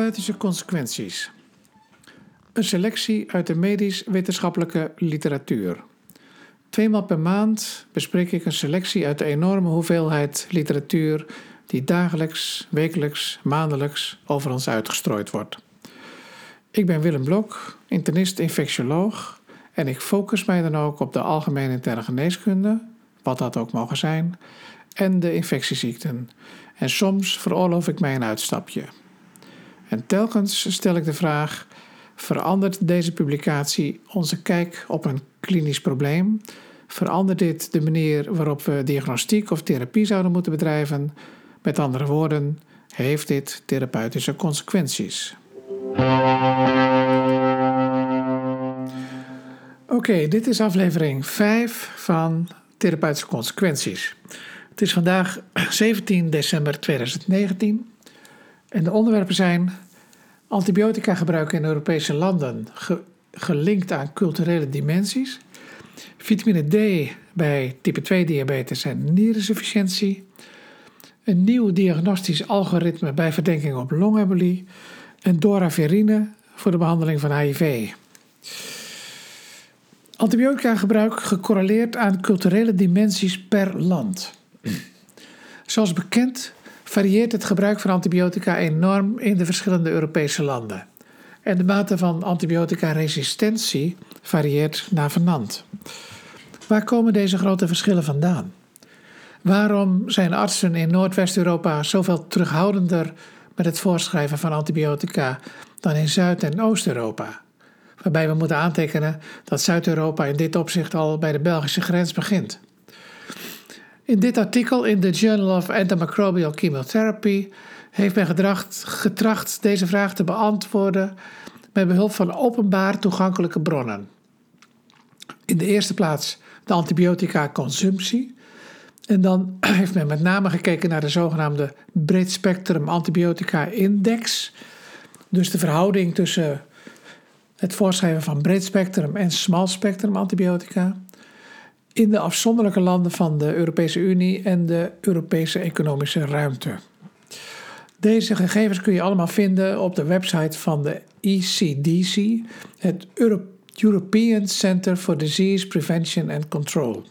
Therapeutische consequenties. Een selectie uit de medisch-wetenschappelijke literatuur. Tweemaal per maand bespreek ik een selectie uit de enorme hoeveelheid literatuur die dagelijks, wekelijks, maandelijks over ons uitgestrooid wordt. Ik ben Willem Blok, internist-infectioloog en ik focus mij dan ook op de algemene interne geneeskunde, wat dat ook mogen zijn, en de infectieziekten. En soms veroorloof ik mij een uitstapje. En telkens stel ik de vraag: verandert deze publicatie onze kijk op een klinisch probleem? Verandert dit de manier waarop we diagnostiek of therapie zouden moeten bedrijven? Met andere woorden, heeft dit therapeutische consequenties? Oké, dit is aflevering 5 van Therapeutische Consequenties. Het is vandaag 17 december 2019 en de onderwerpen zijn antibiotica gebruik in Europese landen gelinkt aan culturele dimensies, vitamine D bij type 2 diabetes en nierensufficiëntie, een nieuw diagnostisch algoritme bij verdenking op longembolie en doravirine voor de behandeling van HIV. Antibiotica gebruik gecorreleerd aan culturele dimensies per land. Zoals bekend varieert het gebruik van antibiotica enorm in de verschillende Europese landen. En de mate van antibiotica-resistentie varieert navenant. Waar komen deze grote verschillen vandaan? Waarom zijn artsen in Noordwest-Europa zoveel terughoudender met het voorschrijven van antibiotica dan in Zuid- en Oost-Europa? Waarbij we moeten aantekenen dat Zuid-Europa in dit opzicht al bij de Belgische grens begint. In dit artikel in the Journal of Antimicrobial Chemotherapy heeft men gedracht, getracht deze vraag te beantwoorden met behulp van openbaar toegankelijke bronnen. In de eerste plaats de antibiotica-consumptie. En dan heeft men met name gekeken naar de zogenaamde breed spectrum antibiotica index. Dus de verhouding tussen het voorschrijven van breed spectrum en small spectrum antibiotica in de afzonderlijke landen van de Europese Unie en de Europese economische ruimte. Deze gegevens kun je allemaal vinden op de website van de ECDC, het European Center for Disease Prevention and Control.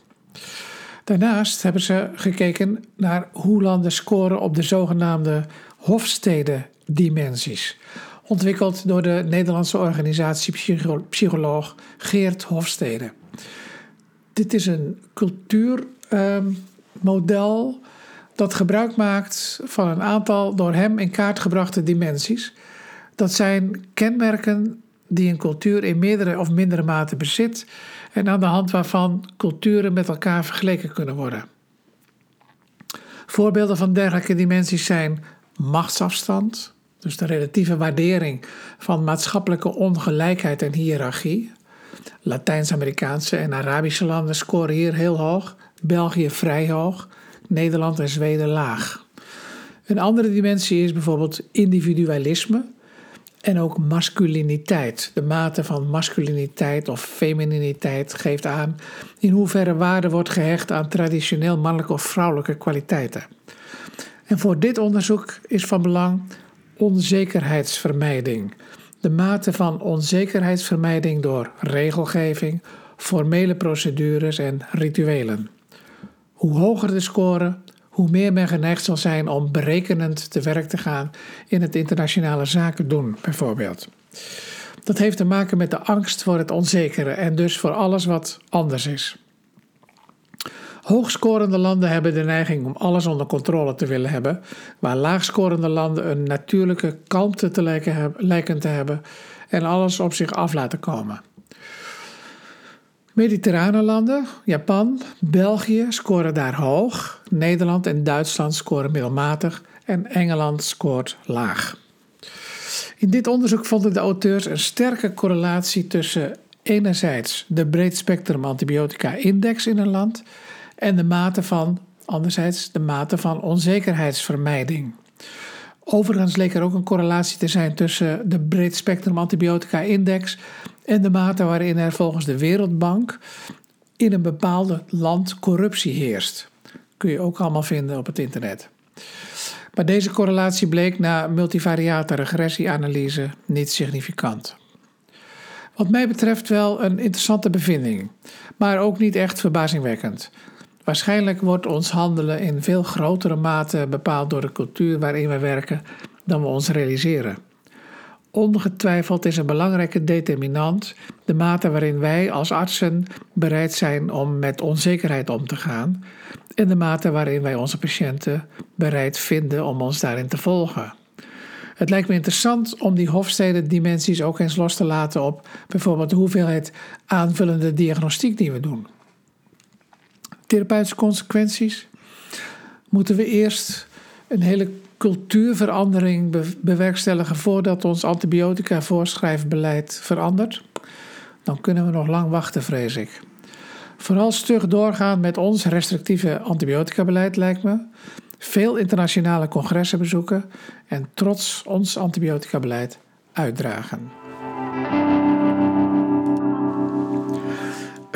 Daarnaast hebben ze gekeken naar hoe landen scoren op de zogenaamde Hofstede-dimensies, ontwikkeld door de Nederlandse organisatie psycholoog Geert Hofstede dit is een cultuurmodel um, dat gebruik maakt van een aantal door hem in kaart gebrachte dimensies. Dat zijn kenmerken die een cultuur in meerdere of mindere mate bezit en aan de hand waarvan culturen met elkaar vergeleken kunnen worden. Voorbeelden van dergelijke dimensies zijn machtsafstand, dus de relatieve waardering van maatschappelijke ongelijkheid en hiërarchie. Latijns-Amerikaanse en Arabische landen scoren hier heel hoog, België vrij hoog, Nederland en Zweden laag. Een andere dimensie is bijvoorbeeld individualisme en ook masculiniteit. De mate van masculiniteit of femininiteit geeft aan in hoeverre waarde wordt gehecht aan traditioneel mannelijke of vrouwelijke kwaliteiten. En voor dit onderzoek is van belang onzekerheidsvermijding de mate van onzekerheidsvermijding door regelgeving, formele procedures en rituelen. Hoe hoger de score, hoe meer men geneigd zal zijn om berekenend te werk te gaan in het internationale zaken doen, bijvoorbeeld. Dat heeft te maken met de angst voor het onzekere en dus voor alles wat anders is. Hoogscorende landen hebben de neiging om alles onder controle te willen hebben, waar laagscorende landen een natuurlijke kalmte te lijken te hebben en alles op zich af laten komen. Mediterrane landen, Japan, België scoren daar hoog, Nederland en Duitsland scoren middelmatig en Engeland scoort laag. In dit onderzoek vonden de auteurs een sterke correlatie tussen enerzijds de breed spectrum antibiotica index in een land en de mate van, anderzijds, de mate van onzekerheidsvermijding. Overigens leek er ook een correlatie te zijn tussen de breed spectrum antibiotica index en de mate waarin er volgens de Wereldbank in een bepaald land corruptie heerst. Kun je ook allemaal vinden op het internet. Maar deze correlatie bleek na multivariate regressieanalyse niet significant. Wat mij betreft wel een interessante bevinding, maar ook niet echt verbazingwekkend. Waarschijnlijk wordt ons handelen in veel grotere mate bepaald door de cultuur waarin we werken dan we ons realiseren. Ongetwijfeld is een belangrijke determinant de mate waarin wij als artsen bereid zijn om met onzekerheid om te gaan en de mate waarin wij onze patiënten bereid vinden om ons daarin te volgen. Het lijkt me interessant om die Hofstede-dimensies ook eens los te laten op bijvoorbeeld de hoeveelheid aanvullende diagnostiek die we doen. Therapeutische consequenties. Moeten we eerst een hele cultuurverandering bewerkstelligen voordat ons antibiotica voorschrijfbeleid verandert? Dan kunnen we nog lang wachten, vrees ik. Vooral stug doorgaan met ons restrictieve antibiotica-beleid lijkt me. Veel internationale congressen bezoeken en trots ons antibiotica-beleid uitdragen.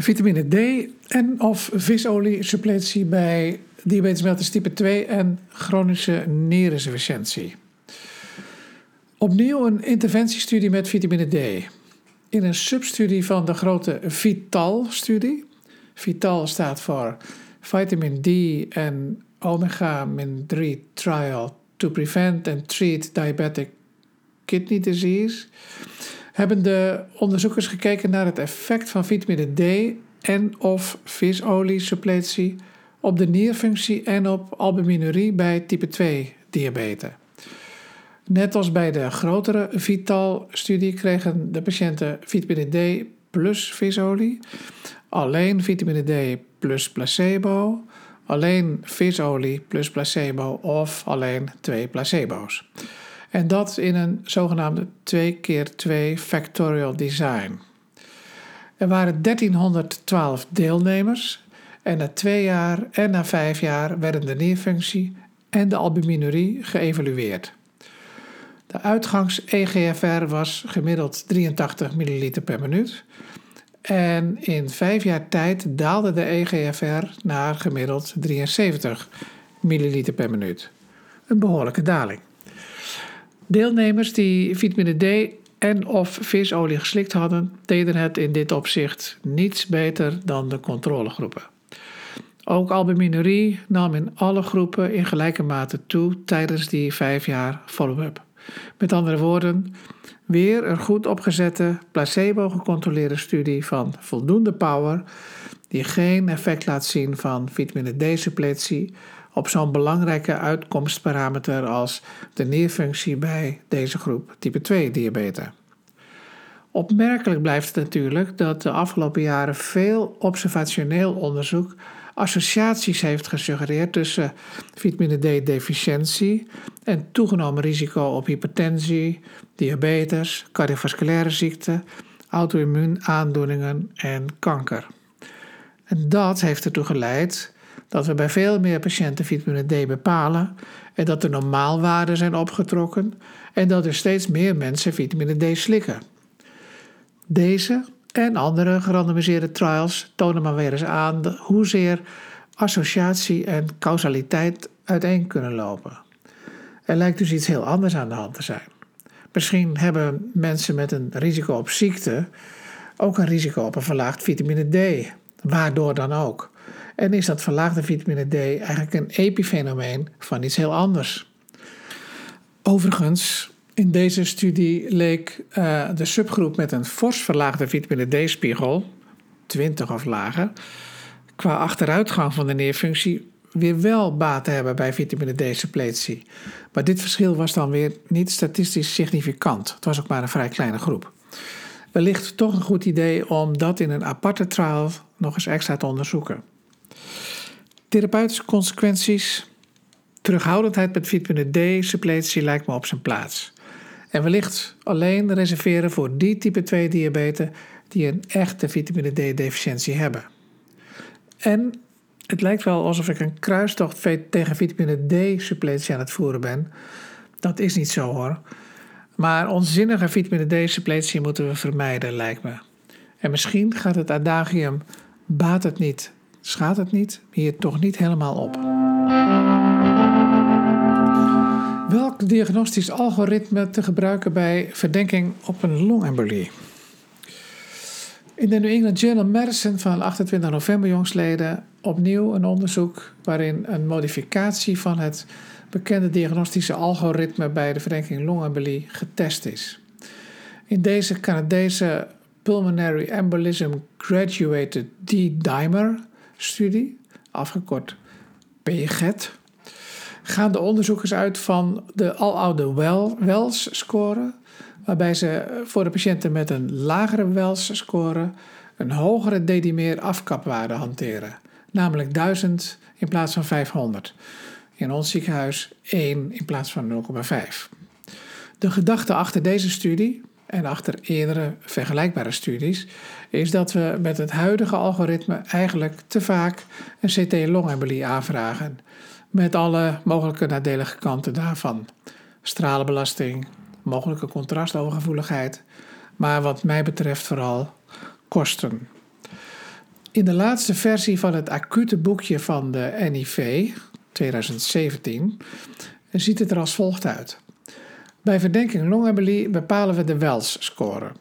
Vitamine D en of visolie suppletie bij diabetes mellitus type 2 en chronische nierinsufficiëntie. Opnieuw een interventiestudie met vitamine D. In een substudie van de grote VITAL-studie. VITAL staat voor Vitamin D en Omega-3 Trial to Prevent and Treat Diabetic Kidney Disease. Hebben de onderzoekers gekeken naar het effect van vitamine D en of visolie suppletie op de nierfunctie en op albuminurie bij type 2 diabetes. Net als bij de grotere Vital-studie kregen de patiënten vitamine D plus visolie, alleen vitamine D plus placebo, alleen visolie plus placebo of alleen twee placebo's. En dat in een zogenaamde 2 keer 2 factorial design. Er waren 1312 deelnemers en na twee jaar en na vijf jaar werden de nierfunctie en de albuminurie geëvalueerd. De uitgangs-EGFR was gemiddeld 83 ml per minuut. En in vijf jaar tijd daalde de EGFR naar gemiddeld 73 ml per minuut. Een behoorlijke daling. Deelnemers die vitamine D en of visolie geslikt hadden, deden het in dit opzicht niets beter dan de controlegroepen. Ook albuminurie nam in alle groepen in gelijke mate toe tijdens die vijf jaar follow-up. Met andere woorden, weer een goed opgezette, placebo-gecontroleerde studie van voldoende power, die geen effect laat zien van vitamine D-suppletie op zo'n belangrijke uitkomstparameter als de nierfunctie bij deze groep type 2 diabetes. Opmerkelijk blijft het natuurlijk dat de afgelopen jaren veel observationeel onderzoek associaties heeft gesuggereerd tussen vitamine D-deficiëntie en toegenomen risico op hypertensie, diabetes, cardiovasculaire ziekten, auto-immuunaandoeningen en kanker. En dat heeft ertoe geleid dat we bij veel meer patiënten vitamine D bepalen en dat de normaalwaarden zijn opgetrokken en dat er steeds meer mensen vitamine D slikken. Deze en andere gerandomiseerde trials tonen maar weer eens aan hoezeer associatie en causaliteit uiteen kunnen lopen. Er lijkt dus iets heel anders aan de hand te zijn. Misschien hebben mensen met een risico op ziekte ook een risico op een verlaagd vitamine D, waardoor dan ook. En is dat verlaagde vitamine D eigenlijk een epifenomeen van iets heel anders? Overigens in deze studie leek uh, de subgroep met een fors verlaagde vitamine D-spiegel, 20 of lager, qua achteruitgang van de neerfunctie weer wel baat te hebben bij vitamine D-suppletie. Maar dit verschil was dan weer niet statistisch significant. Het was ook maar een vrij kleine groep. Wellicht toch een goed idee om dat in een aparte trial nog eens extra te onderzoeken. Therapeutische consequenties. Terughoudendheid met vitamine D-suppletie lijkt me op zijn plaats. En wellicht alleen reserveren voor die type 2 diabetes die een echte vitamine D-deficiëntie hebben. En het lijkt wel alsof ik een kruistocht tegen vitamine D-suppletie aan het voeren ben. Dat is niet zo hoor. Maar onzinnige vitamine D-suppletie moeten we vermijden, lijkt me. En misschien gaat het adagium baat het niet, schaadt het niet, hier toch niet helemaal op. ook diagnostisch algoritme te gebruiken bij verdenking op een longembolie. In de New England Journal of Medicine van 28 november jongsleden opnieuw een onderzoek waarin een modificatie van het bekende diagnostische algoritme bij de verdenking longembolie getest is. In deze Canadese Pulmonary Embolism Graduated D-Dimer studie, afgekort PGET, gaan de onderzoekers uit van de aloude Wells-score, waarbij ze voor de patiënten met een lagere Wells-score een hogere dedimer afkapwaarde hanteren, namelijk 1000 in plaats van 500. In ons ziekenhuis 1 in plaats van 0,5. De gedachte achter deze studie en achter eerdere vergelijkbare studies is dat we met het huidige algoritme eigenlijk te vaak een CT-longembolie aanvragen met alle mogelijke nadelige kanten daarvan. Stralenbelasting, mogelijke contrastovergevoeligheid, maar wat mij betreft vooral kosten. In de laatste versie van het acute boekje van de NIV 2017 ziet het er als volgt uit. Bij verdenking longembolie bepalen we de Wells-score.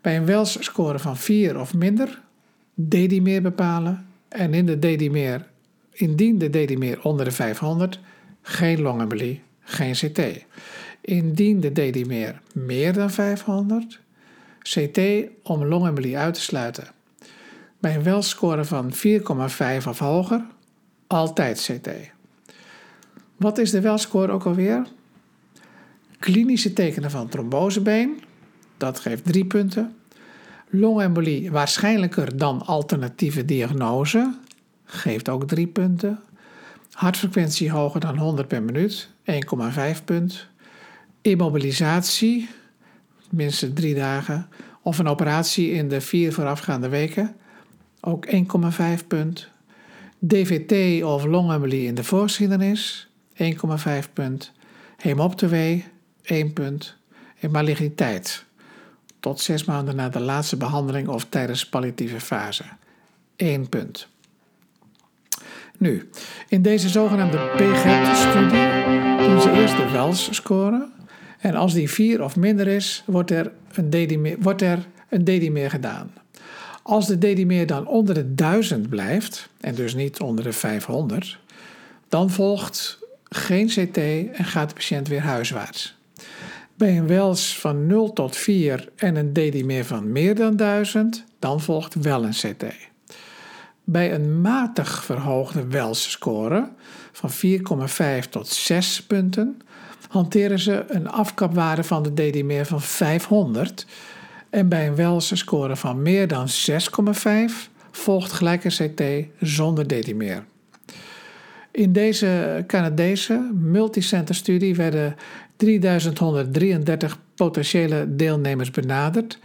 Bij een Wells-score van 4 of minder, dedimer bepalen en in de dedimer Indien de dedimer onder de 500, geen longembolie, geen CT. Indien de dedimer meer dan 500, CT om longembolie uit te sluiten. Bij een welscore van 4,5 of hoger, altijd CT. Wat is de welscore ook alweer? Klinische tekenen van trombosebeen, dat geeft 3 punten. Longembolie waarschijnlijker dan alternatieve diagnose, geeft ook 3 punten. Hartfrequentie hoger dan 100 per minuut, 1,5 punt. Immobilisatie, minstens 3 dagen. Of een operatie in de vier voorafgaande weken, ook 1,5 punt. DVT of longembolie in de voorgeschiedenis, 1,5 punt. Hemoptewee, 1 punt. En maligniteit, tot 6 maanden na de laatste behandeling of tijdens palliatieve fase, 1 punt. Nu, in deze zogenaamde PGET-studie doen ze eerst de WELS-score. En als die 4 of minder is, wordt er een dedimer, wordt er een dedimer gedaan. Als de dedimer dan onder de 1000 blijft, en dus niet onder de 500, dan volgt geen CT en gaat de patiënt weer huiswaarts. Bij een WELS van 0 tot 4 en een dedimer van meer dan 1000, dan volgt wel een CT. Bij een matig verhoogde Wells-score van 4,5 tot 6 punten hanteren ze een afkapwaarde van de DD-meer van 500 en bij een Wells-score van meer dan 6,5 volgt gelijke CT zonder DD-meer. In deze Canadese multicenter studie werden 3133 potentiële deelnemers benaderd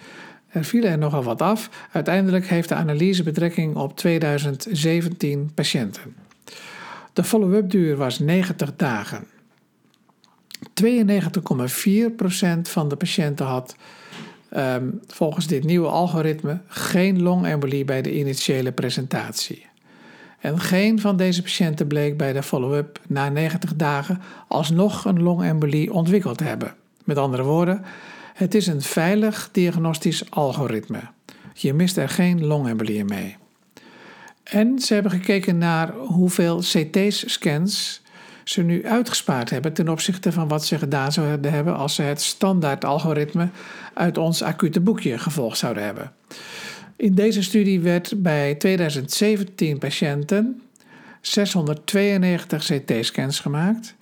er vielen er nogal wat af. Uiteindelijk heeft de analyse betrekking op 2017 patiënten. De follow-up duur was 90 dagen. 92,4% van de patiënten had um, volgens dit nieuwe algoritme geen longembolie bij de initiële presentatie. En geen van deze patiënten bleek bij de follow-up na 90 dagen alsnog een longembolie ontwikkeld te hebben. Met andere woorden, het is een veilig diagnostisch algoritme. Je mist er geen longembolieën mee. En ze hebben gekeken naar hoeveel CT-scans ze nu uitgespaard hebben ten opzichte van wat ze gedaan zouden hebben als ze het standaard algoritme uit ons acute boekje gevolgd zouden hebben. In deze studie werd bij 2017 patiënten 692 CT-scans gemaakt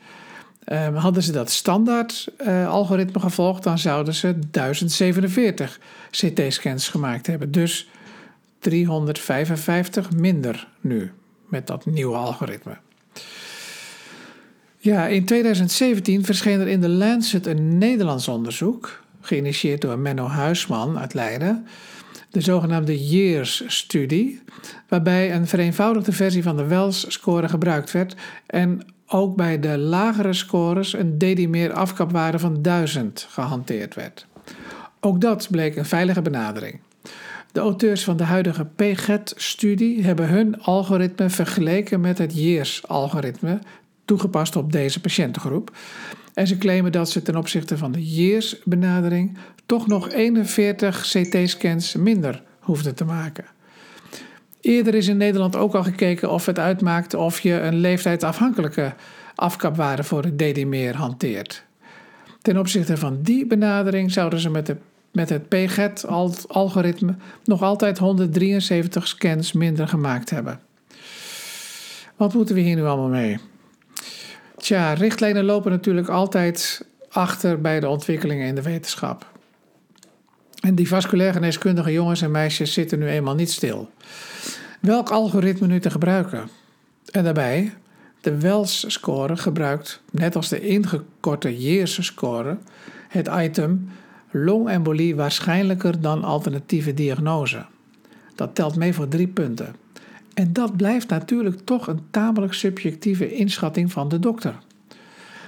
Um, hadden ze dat standaard uh, algoritme gevolgd, dan zouden ze 1047 CT-scans gemaakt hebben. Dus 355 minder nu met dat nieuwe algoritme. Ja, in 2017 verscheen er in de Lancet een Nederlands onderzoek, geïnitieerd door Menno Huisman uit Leiden, de zogenaamde Years-studie, waarbij een vereenvoudigde versie van de Wells-score gebruikt werd en ook bij de lagere scores een dedimer afkapwaarde van 1000 gehanteerd werd. Ook dat bleek een veilige benadering. De auteurs van de huidige PGET-studie hebben hun algoritme vergeleken met het Years-algoritme toegepast op deze patiëntengroep. En ze claimen dat ze ten opzichte van de years-benadering toch nog 41 CT-scans minder hoefden te maken. Eerder is in Nederland ook al gekeken of het uitmaakt of je een leeftijdsafhankelijke afkapwaarde voor het DD-meer hanteert. Ten opzichte van die benadering zouden ze met, de, met het PGET-algoritme nog altijd 173 scans minder gemaakt hebben. Wat moeten we hier nu allemaal mee? Tja, richtlijnen lopen natuurlijk altijd achter bij de ontwikkelingen in de wetenschap. En die vasculair geneeskundige jongens en meisjes zitten nu eenmaal niet stil. Welk algoritme nu te gebruiken? En daarbij, de Wells-score gebruikt, net als de ingekorte Years-score, het item longembolie waarschijnlijker dan alternatieve diagnose. Dat telt mee voor drie punten. En dat blijft natuurlijk toch een tamelijk subjectieve inschatting van de dokter.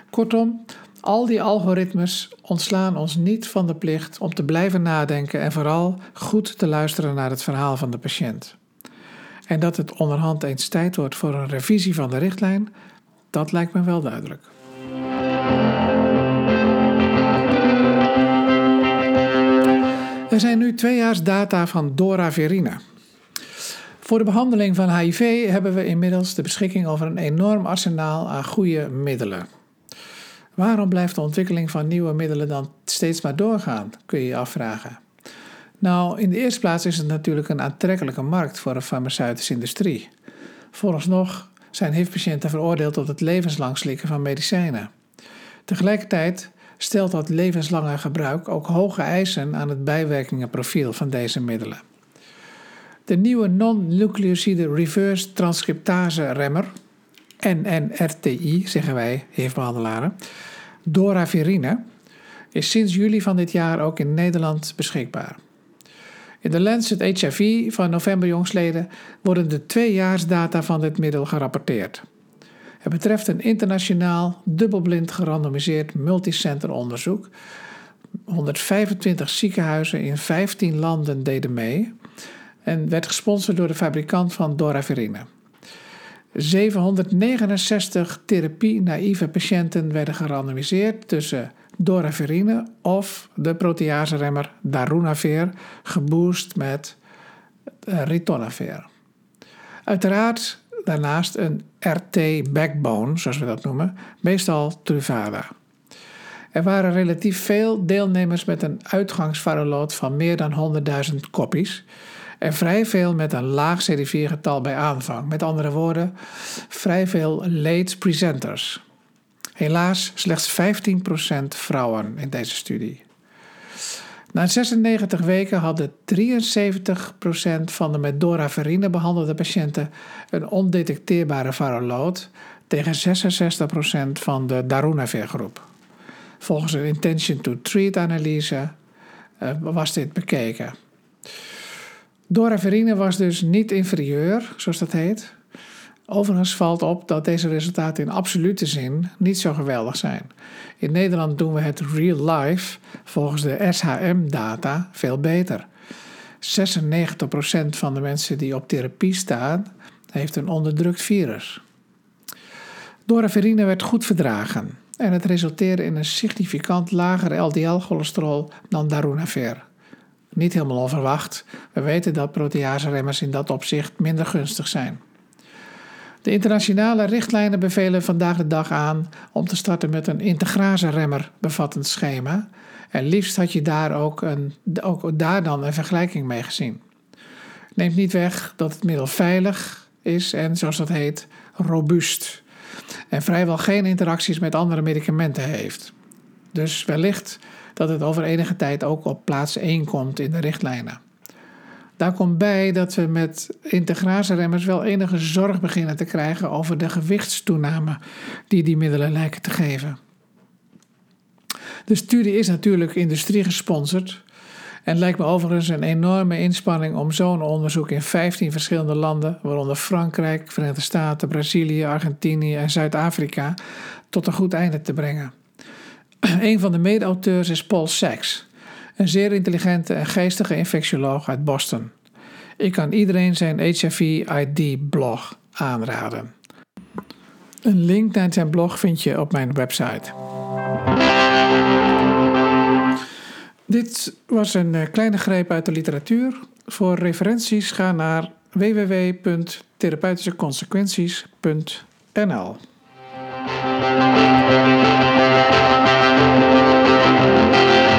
Kortom, al die algoritmes ontslaan ons niet van de plicht om te blijven nadenken en vooral goed te luisteren naar het verhaal van de patiënt. En dat het onderhand eens tijd wordt voor een revisie van de richtlijn, dat lijkt me wel duidelijk. Er zijn nu tweejaars data van Dora Verina. Voor de behandeling van HIV hebben we inmiddels de beschikking over een enorm arsenaal aan goede middelen. Waarom blijft de ontwikkeling van nieuwe middelen dan steeds maar doorgaan, kun je je afvragen. Nou, in de eerste plaats is het natuurlijk een aantrekkelijke markt voor de farmaceutische industrie. Vooralsnog zijn HIV-patiënten veroordeeld tot het levenslang slikken van medicijnen. Tegelijkertijd stelt dat levenslange gebruik ook hoge eisen aan het bijwerkingenprofiel van deze middelen. De nieuwe non-nucleoside reverse transcriptase remmer, NNRTI zeggen wij HIV-behandelaren, doravirine, is sinds juli van dit jaar ook in Nederland beschikbaar. In de Lancet HIV van november jongsleden worden de tweejaarsdata van dit middel gerapporteerd. Het betreft een internationaal, dubbelblind gerandomiseerd multicenter onderzoek. 125 ziekenhuizen in 15 landen deden mee en werd gesponsord door de fabrikant van Doravirine. 769 therapie-naïeve patiënten werden gerandomiseerd tussen doravirine of de proteaseremmer darunavir, geboost met uh, ritonavir. Uiteraard daarnaast een RT-backbone, zoals we dat noemen, meestal Truvada. Er waren relatief veel deelnemers met een uitgangsvaroloot van meer dan 100.000 kopies en vrij veel met een laag CD4-getal bij aanvang. Met andere woorden, vrij veel late presenters. Helaas slechts 15% vrouwen in deze studie. Na 96 weken hadden 73% van de met doraverine behandelde patiënten een ondetecteerbare varolood tegen 66% van de darunavir groep. Volgens een intention to treat analyse uh, was dit bekeken. Doraverine was dus niet inferieur, zoals dat heet. Overigens valt op dat deze resultaten in absolute zin niet zo geweldig zijn. In Nederland doen we het real life volgens de SHM-data veel beter. 96% van de mensen die op therapie staan, heeft een onderdrukt virus. Doraverine werd goed verdragen en het resulteerde in een significant lager LDL-cholesterol dan darunavir. Niet helemaal onverwacht. We weten dat proteaseremmers in dat opzicht minder gunstig zijn. De internationale richtlijnen bevelen vandaag de dag aan om te starten met een integrase-remmer bevattend schema. En liefst had je daar ook, een, ook daar dan een vergelijking mee gezien. Neemt niet weg dat het middel veilig is en, zoals dat heet, robuust. En vrijwel geen interacties met andere medicamenten heeft. Dus wellicht dat het over enige tijd ook op plaats 1 komt in de richtlijnen. Daar komt bij dat we met integratieremmers wel enige zorg beginnen te krijgen over de gewichtstoename die die middelen lijken te geven. De studie is natuurlijk industrie gesponsord en lijkt me overigens een enorme inspanning om zo'n onderzoek in 15 verschillende landen, waaronder Frankrijk, Verenigde Staten, Brazilië, Argentinië en Zuid-Afrika, tot een goed einde te brengen. Een van de mede-auteurs is Paul Sachs, een zeer intelligente en geestige infectioloog uit Boston. Ik kan iedereen zijn HIV-ID-blog aanraden. Een link naar zijn blog vind je op mijn website. Dit was een eh, kleine greep uit de literatuur. Voor referenties ga naar www.therapeutischeconsequenties.nl Thank you.